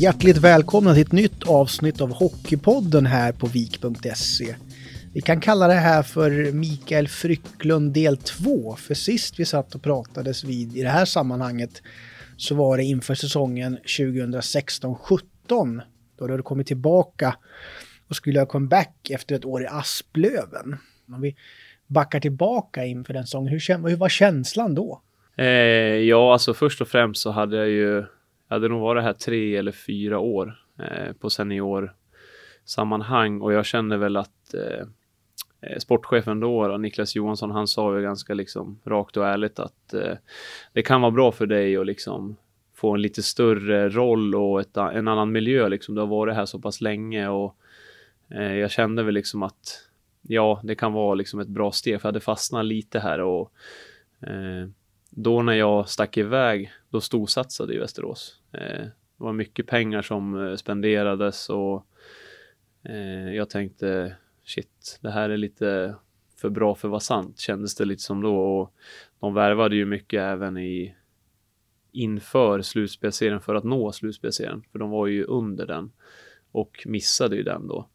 Hjärtligt välkomna till ett nytt avsnitt av Hockeypodden här på vik.se. Vi kan kalla det här för Mikael Frycklund del 2, för sist vi satt och pratades vid i det här sammanhanget så var det inför säsongen 2016-17 då du hade kommit tillbaka och skulle ha comeback efter ett år i Asplöven. Om vi backar tillbaka inför den säsongen, hur, hur var känslan då? Eh, ja, alltså först och främst så hade jag ju, jag hade nog varit här tre eller fyra år eh, på seniorsammanhang och jag kände väl att eh, eh, sportchefen då, då, Niklas Johansson, han sa ju ganska liksom rakt och ärligt att eh, det kan vara bra för dig att liksom få en lite större roll och ett, en annan miljö liksom. Du har varit här så pass länge och eh, jag kände väl liksom att ja, det kan vara liksom ett bra steg för jag hade fastnat lite här och eh, då när jag stack iväg, då storsatsade i Västerås. Eh, det var mycket pengar som eh, spenderades och eh, jag tänkte shit, det här är lite för bra för att vara sant kändes det lite som då och de värvade ju mycket även i inför slutspelserien för att nå slutspelserien för de var ju under den och missade ju den då.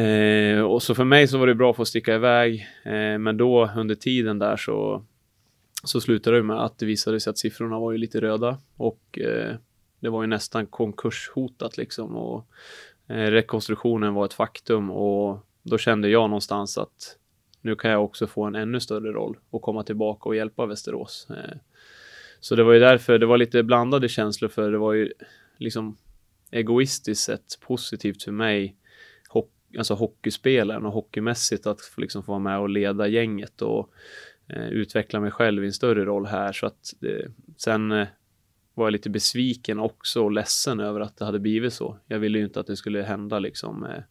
Eh, och så för mig så var det bra för att sticka iväg eh, men då under tiden där så så slutade det med att det visade sig att siffrorna var ju lite röda och eh, det var ju nästan konkurshotat liksom och eh, rekonstruktionen var ett faktum och då kände jag någonstans att nu kan jag också få en ännu större roll och komma tillbaka och hjälpa Västerås. Eh, så det var ju därför det var lite blandade känslor för det var ju liksom egoistiskt sett positivt för mig alltså hockeyspelaren och hockeymässigt att liksom få vara med och leda gänget och Eh, utveckla mig själv i en större roll här så att eh, sen eh, var jag lite besviken också och ledsen över att det hade blivit så. Jag ville ju inte att det skulle hända liksom med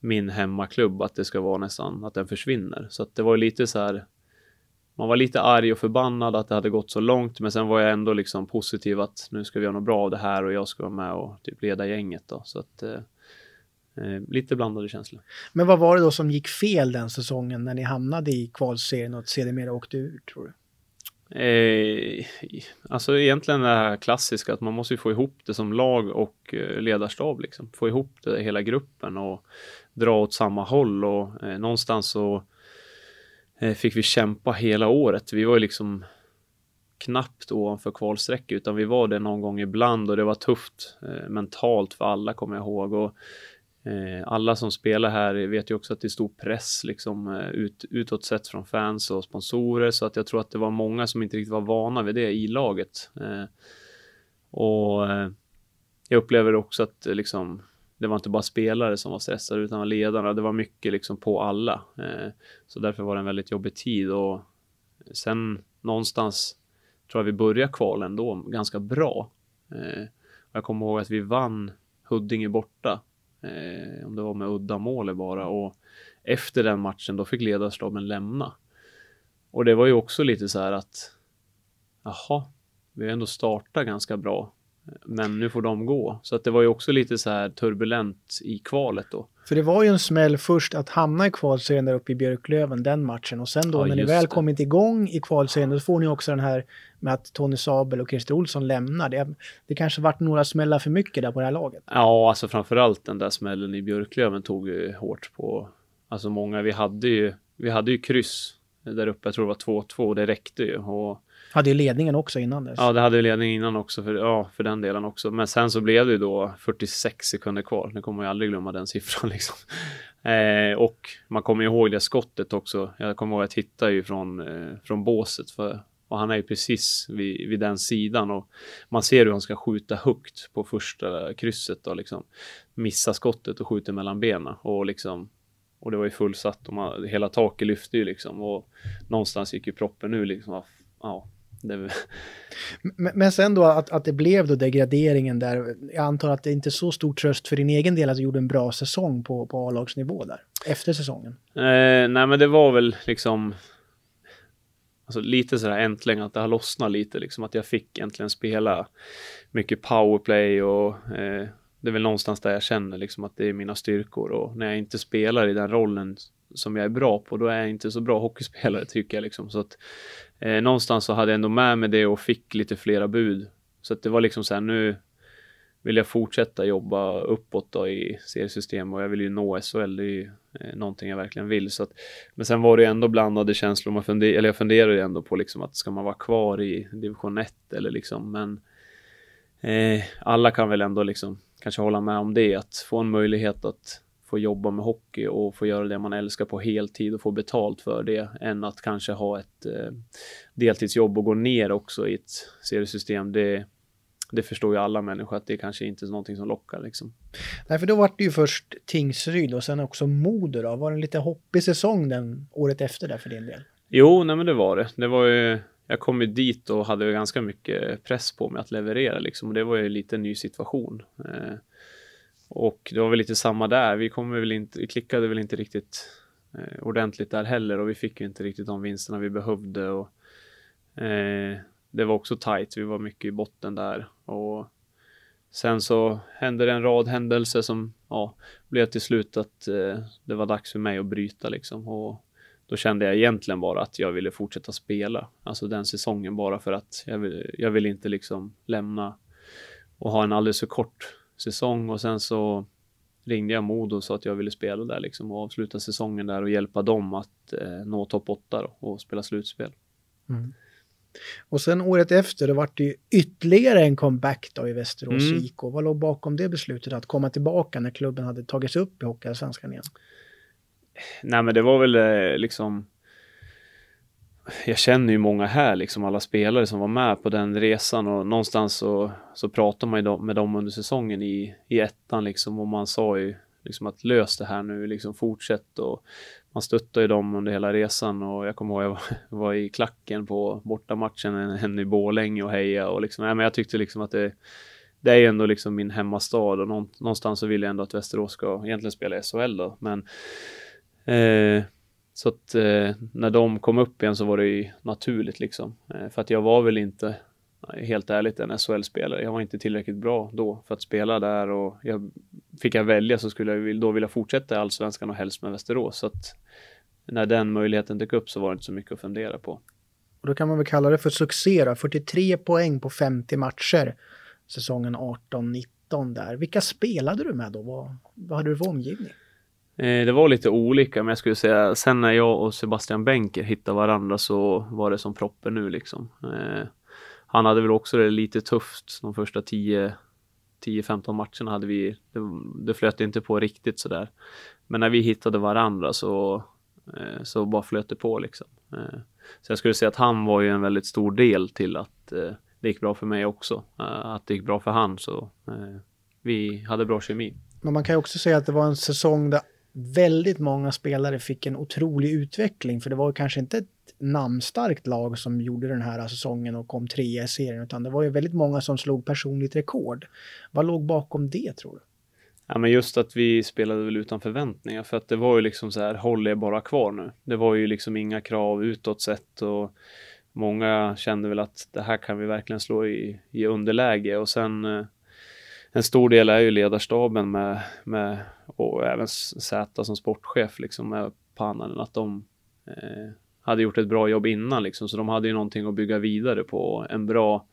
min hemmaklubb att det ska vara nästan att den försvinner så att det var lite så här. Man var lite arg och förbannad att det hade gått så långt, men sen var jag ändå liksom positiv att nu ska vi göra något bra av det här och jag ska vara med och typ leda gänget då så att Eh, lite blandade känslor. Men vad var det då som gick fel den säsongen när ni hamnade i kvalserien och sedermera åkte ur, tror du? Eh, alltså egentligen det här klassiska att man måste ju få ihop det som lag och eh, ledarstab liksom. Få ihop det hela gruppen och dra åt samma håll och eh, någonstans så eh, fick vi kämpa hela året. Vi var ju liksom knappt ovanför kvalstreck utan vi var det någon gång ibland och det var tufft eh, mentalt för alla kommer jag ihåg och Eh, Eh, alla som spelar här vet ju också att det är stor press liksom eh, ut, utåt sett från fans och sponsorer så att jag tror att det var många som inte riktigt var vana vid det i laget. Eh, och jag upplever också att liksom det var inte bara spelare som var stressade utan ledarna. Det var mycket liksom på alla. så därför var det en väldigt jobbig tid och sen någonstans tror jag vi började kvalen då ganska bra. jag kommer ihåg att vi vann Huddinge borta Eh, om det var med udda mål bara och efter den matchen då fick ledarstaben lämna. Och det var ju också lite så här att jaha, vi har ändå startat ganska bra. Men nu får de gå. Så att det var ju också lite så här turbulent i kvalet då. För det var ju en smäll först att hamna i kvalserien där uppe i Björklöven, den matchen. Och sen då ja, när ni väl det. kommit igång i kvalserien, då får ni också den här med att Tony Sabel och Christer Olsson lämnar. Det, det kanske varit några smällar för mycket där på det här laget? Ja, alltså framförallt den där smällen i Björklöven tog ju hårt på, alltså många, vi hade ju, vi hade ju kryss där uppe, jag tror det var 2-2 och det räckte ju. Och hade ju ledningen också innan dess. Ja, det hade ju ledningen innan också, för, ja, för den delen också. Men sen så blev det ju då 46 sekunder kvar. Nu kommer jag aldrig glömma den siffran liksom. Eh, och man kommer ihåg det skottet också. Jag kommer ihåg att jag tittade ju från, eh, från båset för och han är ju precis vid, vid, den sidan och man ser hur han ska skjuta högt på första krysset och liksom missa skottet och skjuter mellan benen och liksom och det var ju fullsatt och man, hela taket lyfte ju liksom och någonstans gick ju proppen nu liksom. Ja, det... Men, men sen då att, att det blev då degraderingen där. Jag antar att det inte är så stor tröst för din egen del att du gjorde en bra säsong på, på A-lagsnivå där efter säsongen. Eh, nej, men det var väl liksom Alltså lite sådär äntligen att det har lossnat lite liksom att jag fick äntligen spela mycket powerplay och eh, det är väl någonstans där jag känner liksom att det är mina styrkor och när jag inte spelar i den rollen som jag är bra på, då är jag inte så bra hockeyspelare tycker jag liksom. Så att eh, någonstans så hade jag ändå med mig det och fick lite flera bud. Så att det var liksom så här nu, vill jag fortsätta jobba uppåt då i seriesystem och jag vill ju nå SHL. Det är ju eh, någonting jag verkligen vill. Så att, men sen var det ju ändå blandade känslor. Man funder, eller jag funderade ju ändå på liksom att ska man vara kvar i division 1 eller liksom. Men eh, alla kan väl ändå liksom kanske hålla med om det. Att få en möjlighet att få jobba med hockey och få göra det man älskar på heltid och få betalt för det än att kanske ha ett eh, deltidsjobb och gå ner också i ett seriesystem. Det, det förstår ju alla människor att det kanske inte är någonting som lockar liksom. Nej, för då var det ju först Tingsryd och sen också Modo då. Var det en lite hoppig säsong den året efter där för din del? Jo, nej men det var det. Det var ju, jag kom ju dit och hade ganska mycket press på mig att leverera liksom. Och det var ju lite en ny situation. Eh, och det var väl lite samma där. Vi kommer väl inte, vi klickade väl inte riktigt eh, ordentligt där heller och vi fick ju inte riktigt de vinsterna vi behövde. Och, eh, det var också tight. Vi var mycket i botten där och sen så hände det en rad händelser som ja, blev till slut att eh, det var dags för mig att bryta liksom. Och då kände jag egentligen bara att jag ville fortsätta spela, alltså den säsongen bara för att jag vill, jag vill inte liksom lämna och ha en alldeles för kort säsong och sen så ringde jag Modo och sa att jag ville spela där liksom och avsluta säsongen där och hjälpa dem att eh, nå topp 8 och spela slutspel. Mm. Och sen året efter, det vart det ju ytterligare en comeback då i Västerås mm. IK. Vad låg bakom det beslutet att komma tillbaka när klubben hade tagits upp i Hockeyallsvenskan igen? Nej, men det var väl eh, liksom jag känner ju många här, liksom alla spelare som var med på den resan och någonstans så, så pratade man ju med dem under säsongen i, i ettan liksom och man sa ju liksom att lös det här nu, liksom fortsätt och man stöttade ju dem under hela resan och jag kommer ihåg jag var, var i klacken på bortamatchen henne i Borlänge och heja och liksom, nej men jag tyckte liksom att det det är ju ändå liksom min hemmastad och någonstans så vill jag ändå att Västerås ska egentligen spela i SHL då, men eh, så att eh, när de kom upp igen så var det ju naturligt liksom. Eh, för att jag var väl inte, eh, helt ärligt, en SHL-spelare. Jag var inte tillräckligt bra då för att spela där och jag, fick jag välja så skulle jag då vilja fortsätta i Allsvenskan och helst med Västerås. Så att när den möjligheten dök upp så var det inte så mycket att fundera på. Och då kan man väl kalla det för succé då, 43 poäng på 50 matcher säsongen 18-19 där. Vilka spelade du med då? Vad, vad hade du för omgivning? Eh, det var lite olika, men jag skulle säga sen när jag och Sebastian Benker hittade varandra så var det som proppen nu liksom. Eh, han hade väl också det lite tufft de första 10-15 matcherna hade vi, det, det flöt inte på riktigt sådär. Men när vi hittade varandra så, eh, så bara flöt det på liksom. Så jag skulle säga att han var ju en väldigt stor del till att det gick bra för mig också. Att det gick bra för han så vi hade bra kemi. Men man kan ju också säga att det var en säsong där väldigt många spelare fick en otrolig utveckling för det var kanske inte ett namnstarkt lag som gjorde den här säsongen och kom trea i serien utan det var ju väldigt många som slog personligt rekord. Vad låg bakom det tror du? Ja men just att vi spelade väl utan förväntningar för att det var ju liksom så här håll er bara kvar nu. Det var ju liksom inga krav utåt sett och många kände väl att det här kan vi verkligen slå i, i underläge och sen eh, en stor del är ju ledarstaben med, med och även Zäta som sportchef liksom med pannan att de eh, hade gjort ett bra jobb innan liksom så de hade ju någonting att bygga vidare på en bra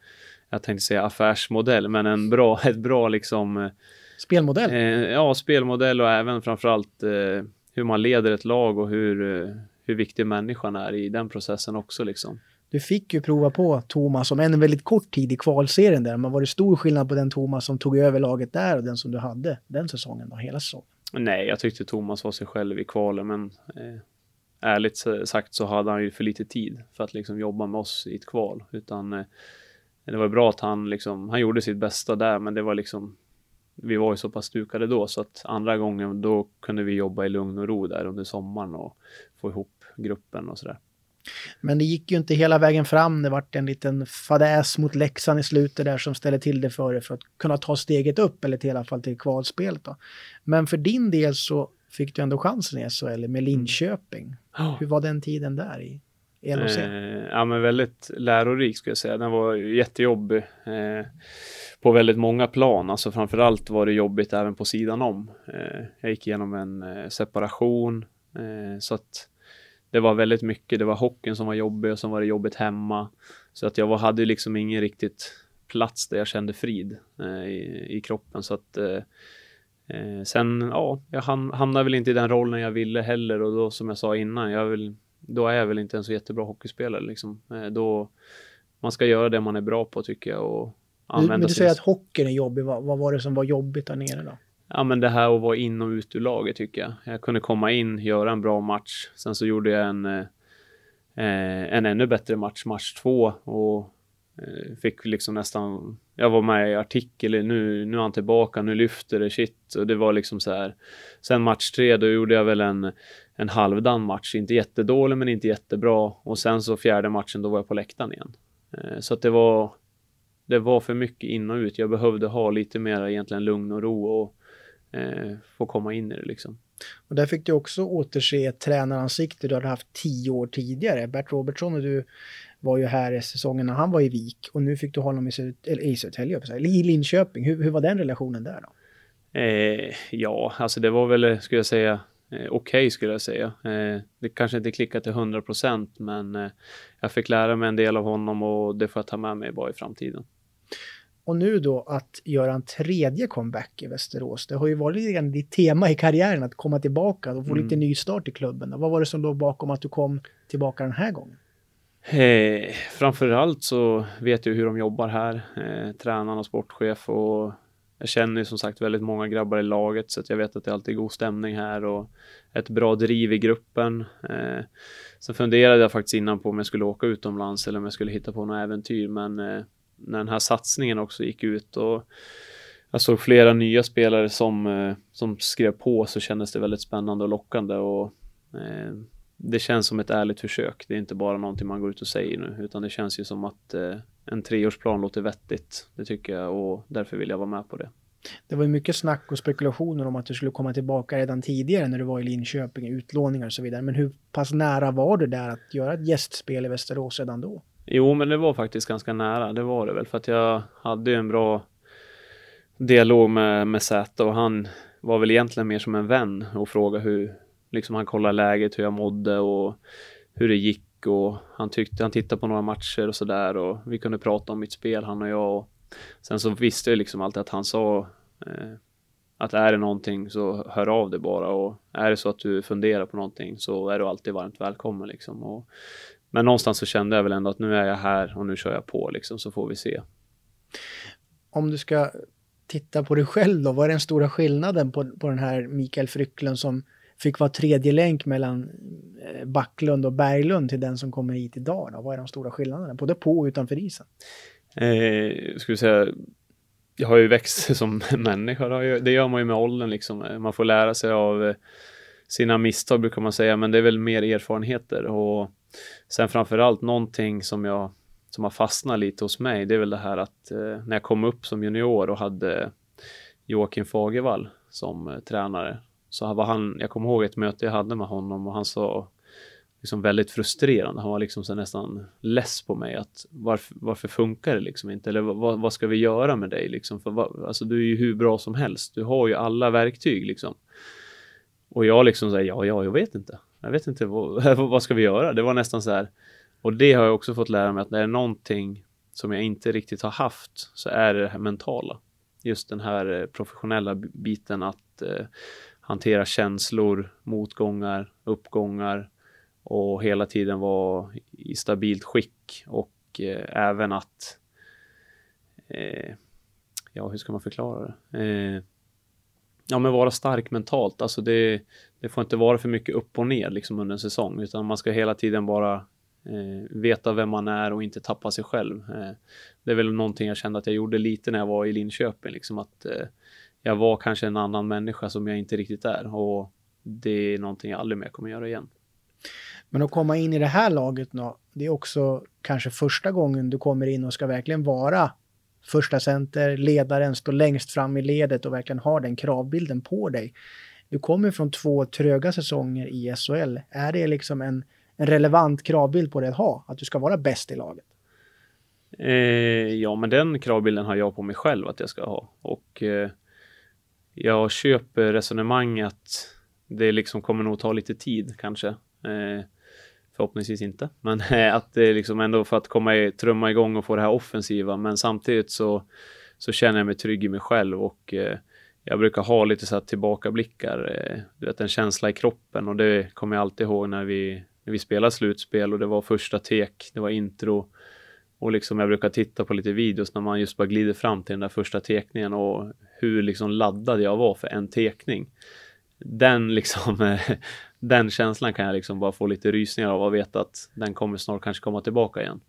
jag tänkte säga affärsmodell men en bra ett bra liksom eh, spelmodell. Eh, ja, spelmodell och även framförallt eh, hur man leder ett lag och hur eh, hur viktig människan är i den processen också liksom. Du fick ju prova på Thomas om en väldigt kort tid i kvalserien där. Men var det stor skillnad på den Thomas som tog över laget där och den som du hade den säsongen då, hela säsongen? Nej, jag tyckte Thomas var sig själv i kvalen, men eh, ärligt sagt så hade han ju för lite tid för att liksom jobba med oss i ett kval, utan eh, det var bra att han liksom, han gjorde sitt bästa där, men det var liksom vi var ju så pass stukade då så att andra gången då kunde vi jobba i lugn och ro där under sommaren och få ihop gruppen och sådär. Men det gick ju inte hela vägen fram. Det vart en liten fadäs mot Leksand i slutet där som ställde till det för det för att kunna ta steget upp eller till i alla fall till kvalspelet. Då. Men för din del så fick du ändå chansen i SHL med Linköping. Mm. Hur var den tiden där i LHC? Eh, ja, men väldigt lärorik skulle jag säga. Den var jättejobbig eh, på väldigt många plan. Alltså framförallt var det jobbigt även på sidan om. Eh, jag gick igenom en eh, separation eh, så att det var väldigt mycket. Det var hockeyn som var jobbig och så var det jobbigt hemma. Så att jag var, hade liksom ingen riktigt plats där jag kände frid eh, i, i, kroppen. Så att eh, eh sen, ja, jag hamnade väl inte i den rollen jag ville heller och då som jag sa innan, jag vill, då är jag väl inte en så jättebra hockeyspelare liksom. Eh, då, man ska göra det man är bra på tycker jag och använda Men du säger att hockeyn är jobbig, vad, vad var det som var jobbigt där nere då? Ja men det här att vara in och ut ur laget tycker jag. Jag kunde komma in, göra en bra match. Sen så gjorde jag en, eh, en ännu bättre match, match två. Och eh, fick liksom nästan, jag var med i artikel, nu, nu är han tillbaka, nu lyfter det, shit. Och det var liksom så här. Sen match tre, då gjorde jag väl en, en halvdan match. Inte jättedålig men inte jättebra. Och sen så fjärde matchen, då var jag på läktaren igen. Eh, så att det var, det var för mycket in och ut. Jag behövde ha lite mer egentligen lugn och ro och eh, få komma in i det liksom. Och där fick du också återse ett tränaransikte du hade haft tio år tidigare. Bert Robertsson och du var ju här i säsongen när han var i Vik och nu fick du honom i, Söd eller i Södertälje, i Linköping. Hur, hur var den relationen där då? Eh, ja, alltså det var väl, skulle jag säga, eh, okej okay, skulle jag säga. Eh, det kanske inte klickade till 100 procent, men eh, jag fick lära mig en del av honom och det får jag ta med mig bara i framtiden. Och nu då att göra en tredje comeback i Västerås. Det har ju varit en ditt tema i karriären att komma tillbaka och få mm. lite nystart i klubben. Vad var det som låg bakom att du kom tillbaka den här gången? Eh, framförallt så vet jag hur de jobbar här, eh, tränaren och sportchef och jag känner ju som sagt väldigt många grabbar i laget så att jag vet att det alltid är god stämning här och ett bra driv i gruppen. Eh, sen funderade jag faktiskt innan på om jag skulle åka utomlands eller om jag skulle hitta på något äventyr men eh, när den här satsningen också gick ut och jag såg flera nya spelare som, eh, som skrev på så kändes det väldigt spännande och lockande och eh, det känns som ett ärligt försök. Det är inte bara någonting man går ut och säger nu utan det känns ju som att eh, en treårsplan låter vettigt. Det tycker jag och därför vill jag vara med på det. Det var ju mycket snack och spekulationer om att du skulle komma tillbaka redan tidigare när du var i Linköping, utlåningar och så vidare. Men hur pass nära var du där att göra ett gästspel i Västerås redan då? Jo, men det var faktiskt ganska nära. Det var det väl för att jag hade en bra dialog med, med Zäta och han var väl egentligen mer som en vän och frågade hur, liksom han kollade läget, hur jag mådde och hur det gick och han tyckte, han tittade på några matcher och sådär och vi kunde prata om mitt spel, han och jag. Och sen så visste jag liksom alltid att han sa eh, att är det någonting så hör av dig bara och är det så att du funderar på någonting så är du alltid varmt välkommen liksom. Och men någonstans så kände jag väl ändå att nu är jag här och nu kör jag på liksom så får vi se. Om du ska titta på dig själv då, vad är den stora skillnaden på, på den här Mikael Frycklund som fick vara tredje länk mellan eh, Backlund och Berglund till den som kommer hit idag? Då? Vad är de stora skillnaderna, både på och utanför isen? Eh, skulle säga, jag har ju växt som människa, det gör man ju med åldern liksom. Man får lära sig av eh, sina misstag brukar man säga, men det är väl mer erfarenheter och Sen framförallt någonting som jag som har fastnat lite hos mig, det är väl det här att eh, när jag kom upp som junior och hade Joakim Fagervall som eh, tränare, så var han, jag kommer ihåg ett möte jag hade med honom och han sa liksom väldigt frustrerande. Han var liksom så nästan less på mig att varför, varför funkar det liksom inte? Eller vad, vad ska vi göra med dig liksom? För vad, alltså du är ju hur bra som helst. Du har ju alla verktyg liksom. Och jag liksom säger ja, ja, jag vet inte jag vet inte, vad, vad ska vi göra? Det var nästan så här. Och det har jag också fått lära mig att när det är någonting som jag inte riktigt har haft så är det det här mentala. Just den här eh, professionella biten att eh, hantera känslor, motgångar, uppgångar och hela tiden vara i stabilt skick och eh, även att eh, ja, hur ska man förklara det? Eh, Ja, men vara stark mentalt. Alltså det, det får inte vara för mycket upp och ner liksom under en säsong, utan man ska hela tiden bara eh, veta vem man är och inte tappa sig själv. Eh, det är väl någonting jag kände att jag gjorde lite när jag var i Linköping, liksom att eh, jag var kanske en annan människa som jag inte riktigt är och det är någonting jag aldrig mer kommer göra igen. Men att komma in i det här laget då, det är också kanske första gången du kommer in och ska verkligen vara första center, ledaren, står längst fram i ledet och verkligen har den kravbilden på dig. Du kommer från två tröga säsonger i SHL. Är det liksom en, en relevant kravbild på dig att ha? Att du ska vara bäst i laget? Eh, ja, men den kravbilden har jag på mig själv att jag ska ha. Och eh, jag köper resonemanget. Det liksom kommer nog ta lite tid kanske. Eh, Förhoppningsvis inte, men eh, att det liksom ändå för att komma i, trumma igång och få det här offensiva. Men samtidigt så, så känner jag mig trygg i mig själv och eh, jag brukar ha lite så här tillbakablickar, eh, du vet en känsla i kroppen och det kommer jag alltid ihåg när vi, när vi spelade slutspel och det var första tek, det var intro och liksom jag brukar titta på lite videos när man just bara glider fram till den där första tekningen och hur liksom laddad jag var för en tekning. Den liksom, eh, den känslan kan jag liksom bara få lite rysningar av och veta att den kommer snart kanske komma tillbaka igen.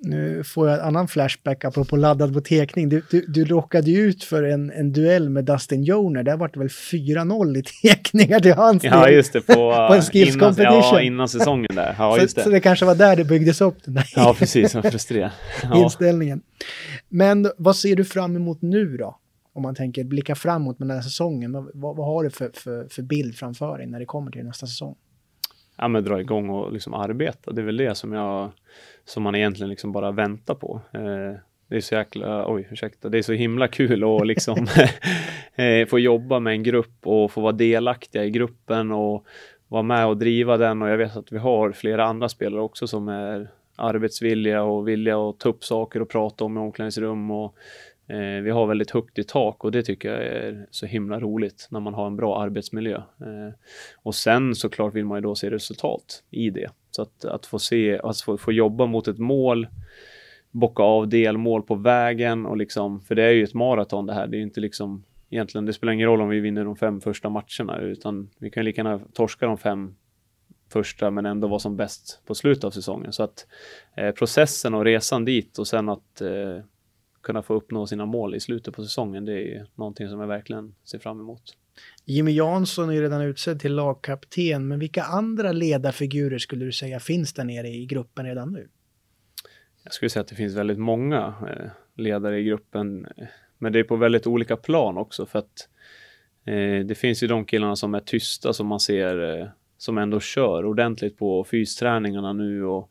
Nu får jag en annan flashback apropå laddad på tekning. Du, du, du råkade ju ut för en, en duell med Dustin Joner. Där var det väl 4-0 i tekningar till hans Ja, just det. På, på en skills innan, competition. Ja, innan säsongen där. Ja, så, just det. så det kanske var där det byggdes upp, den där Ja, precis. Frustrerad. Ja. inställningen. Men vad ser du fram emot nu då? Om man tänker blicka framåt med den här säsongen. Vad, vad, har du för, för, för bild framför dig när det kommer till nästa säsong? ja, men dra igång och liksom arbeta. Det är väl det som jag som man egentligen liksom bara väntar på. Eh, det är så jäkla, oj ursäkta, det är så himla kul att liksom eh, få jobba med en grupp och få vara delaktiga i gruppen och vara med och driva den och jag vet att vi har flera andra spelare också som är arbetsvilliga och villiga att ta upp saker och prata om i omklädningsrum och Eh, vi har väldigt högt i tak och det tycker jag är så himla roligt när man har en bra arbetsmiljö. Eh, och sen såklart vill man ju då se resultat i det. Så att, att få se, att få, få jobba mot ett mål, bocka av delmål på vägen och liksom, för det är ju ett maraton det här. Det är ju inte liksom, egentligen, det spelar ingen roll om vi vinner de fem första matcherna utan vi kan lika gärna torska de fem första men ändå vara som bäst på slutet av säsongen. Så att eh, processen och resan dit och sen att eh, kunna få uppnå sina mål i slutet på säsongen, det är någonting som jag verkligen ser fram emot. Jimmy Jansson är redan utsedd till lagkapten, men vilka andra ledarfigurer skulle du säga finns där nere i gruppen redan nu? Jag skulle säga att det finns väldigt många eh, ledare i gruppen, men det är på väldigt olika plan också för att eh, det finns ju de killarna som är tysta som man ser eh, som ändå kör ordentligt på fysträningarna nu och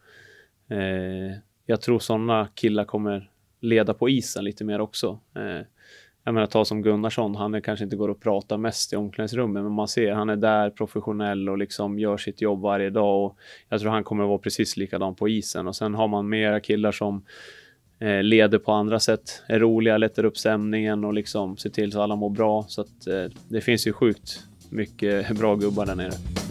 eh, jag tror sådana killar kommer leda på isen lite mer också. Eh, jag menar ta som Gunnarsson, han är kanske inte går och pratar mest i omklädningsrummet, men man ser han är där professionell och liksom gör sitt jobb varje dag och jag tror han kommer vara precis likadan på isen och sen har man mera killar som eh, leder på andra sätt, är roliga, lättar upp stämningen och liksom ser till så alla mår bra så att eh, det finns ju sjukt mycket bra gubbar där nere.